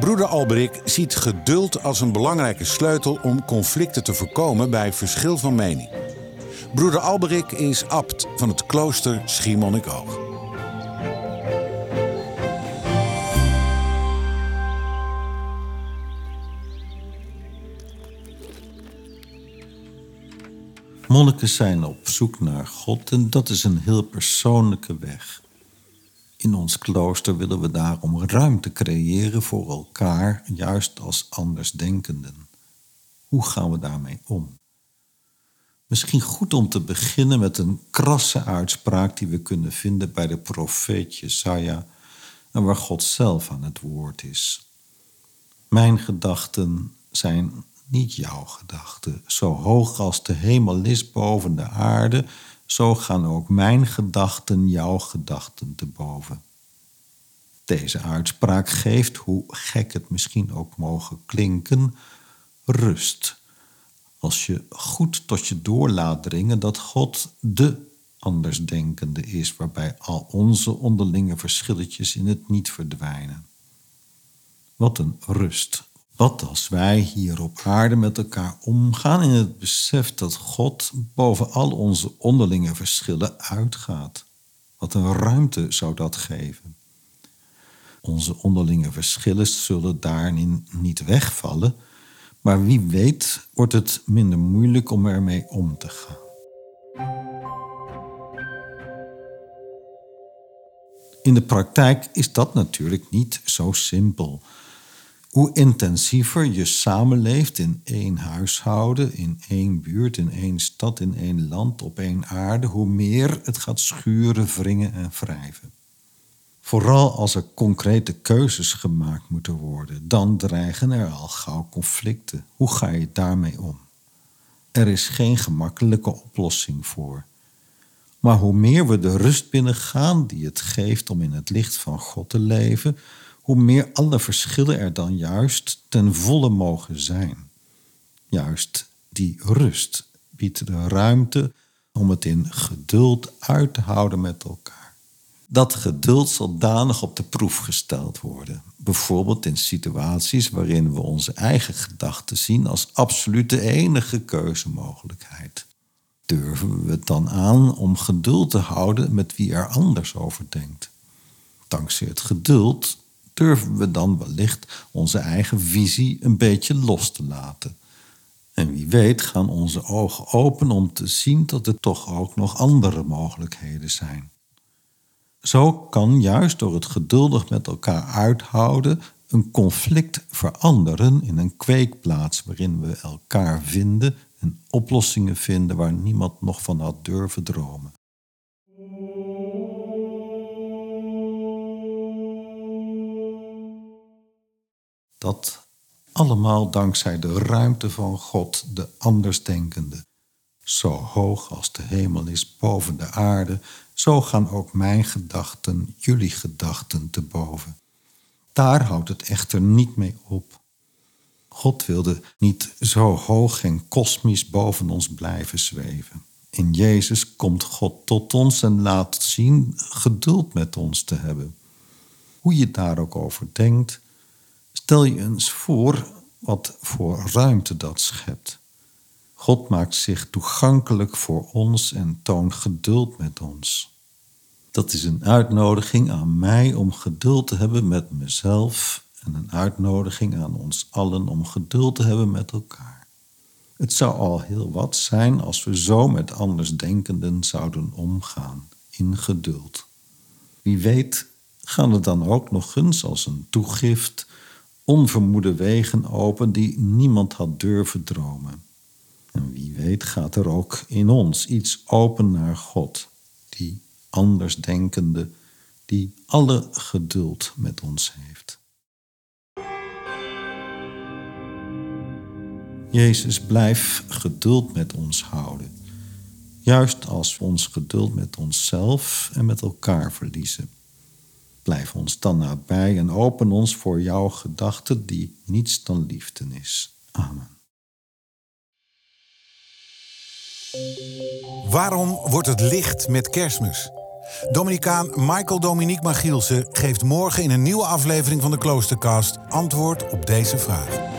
Broeder Alberik ziet geduld als een belangrijke sleutel om conflicten te voorkomen bij verschil van mening. Broeder Alberik is abt van het klooster Schiermonnikoog. Monniken zijn op zoek naar God en dat is een heel persoonlijke weg. In ons klooster willen we daarom ruimte creëren voor elkaar, juist als andersdenkenden. Hoe gaan we daarmee om? Misschien goed om te beginnen met een krasse uitspraak die we kunnen vinden bij de profeet Jesaja en waar God zelf aan het woord is. Mijn gedachten zijn niet jouw gedachten. Zo hoog als de hemel is boven de aarde, zo gaan ook mijn gedachten jouw gedachten te boven. Deze uitspraak geeft, hoe gek het misschien ook mogen klinken, rust. Als je goed tot je door laat dringen dat God de andersdenkende is, waarbij al onze onderlinge verschilletjes in het niet verdwijnen. Wat een rust. Wat als wij hier op aarde met elkaar omgaan in het besef dat God boven al onze onderlinge verschillen uitgaat. Wat een ruimte zou dat geven. Onze onderlinge verschillen zullen daarin niet wegvallen, maar wie weet wordt het minder moeilijk om ermee om te gaan. In de praktijk is dat natuurlijk niet zo simpel. Hoe intensiever je samenleeft in één huishouden, in één buurt, in één stad, in één land, op één aarde, hoe meer het gaat schuren, wringen en wrijven. Vooral als er concrete keuzes gemaakt moeten worden, dan dreigen er al gauw conflicten. Hoe ga je daarmee om? Er is geen gemakkelijke oplossing voor. Maar hoe meer we de rust binnengaan die het geeft om in het licht van God te leven, hoe meer alle verschillen er dan juist ten volle mogen zijn. Juist die rust biedt de ruimte om het in geduld uit te houden met elkaar. Dat geduld zal danig op de proef gesteld worden. Bijvoorbeeld in situaties waarin we onze eigen gedachten zien als absolute enige keuzemogelijkheid. Durven we het dan aan om geduld te houden met wie er anders over denkt? Dankzij het geduld durven we dan wellicht onze eigen visie een beetje los te laten. En wie weet gaan onze ogen open om te zien dat er toch ook nog andere mogelijkheden zijn. Zo kan juist door het geduldig met elkaar uithouden een conflict veranderen in een kweekplaats waarin we elkaar vinden en oplossingen vinden waar niemand nog van had durven dromen. Dat allemaal dankzij de ruimte van God, de andersdenkende. Zo hoog als de hemel is boven de aarde, zo gaan ook mijn gedachten jullie gedachten te boven. Daar houdt het echter niet mee op. God wilde niet zo hoog en kosmisch boven ons blijven zweven. In Jezus komt God tot ons en laat zien geduld met ons te hebben. Hoe je daar ook over denkt, stel je eens voor wat voor ruimte dat schept. God maakt zich toegankelijk voor ons en toont geduld met ons. Dat is een uitnodiging aan mij om geduld te hebben met mezelf en een uitnodiging aan ons allen om geduld te hebben met elkaar. Het zou al heel wat zijn als we zo met andersdenkenden zouden omgaan, in geduld. Wie weet gaan er dan ook nog eens als een toegift onvermoede wegen open die niemand had durven dromen. En wie weet gaat er ook in ons iets open naar God, die andersdenkende, die alle geduld met ons heeft. Jezus, blijf geduld met ons houden. Juist als we ons geduld met onszelf en met elkaar verliezen. Blijf ons dan nabij en open ons voor jouw gedachte die niets dan liefde is. Amen. Waarom wordt het licht met kerstmis? Dominicaan Michael Dominique Magielsen geeft morgen in een nieuwe aflevering van de Kloostercast antwoord op deze vraag.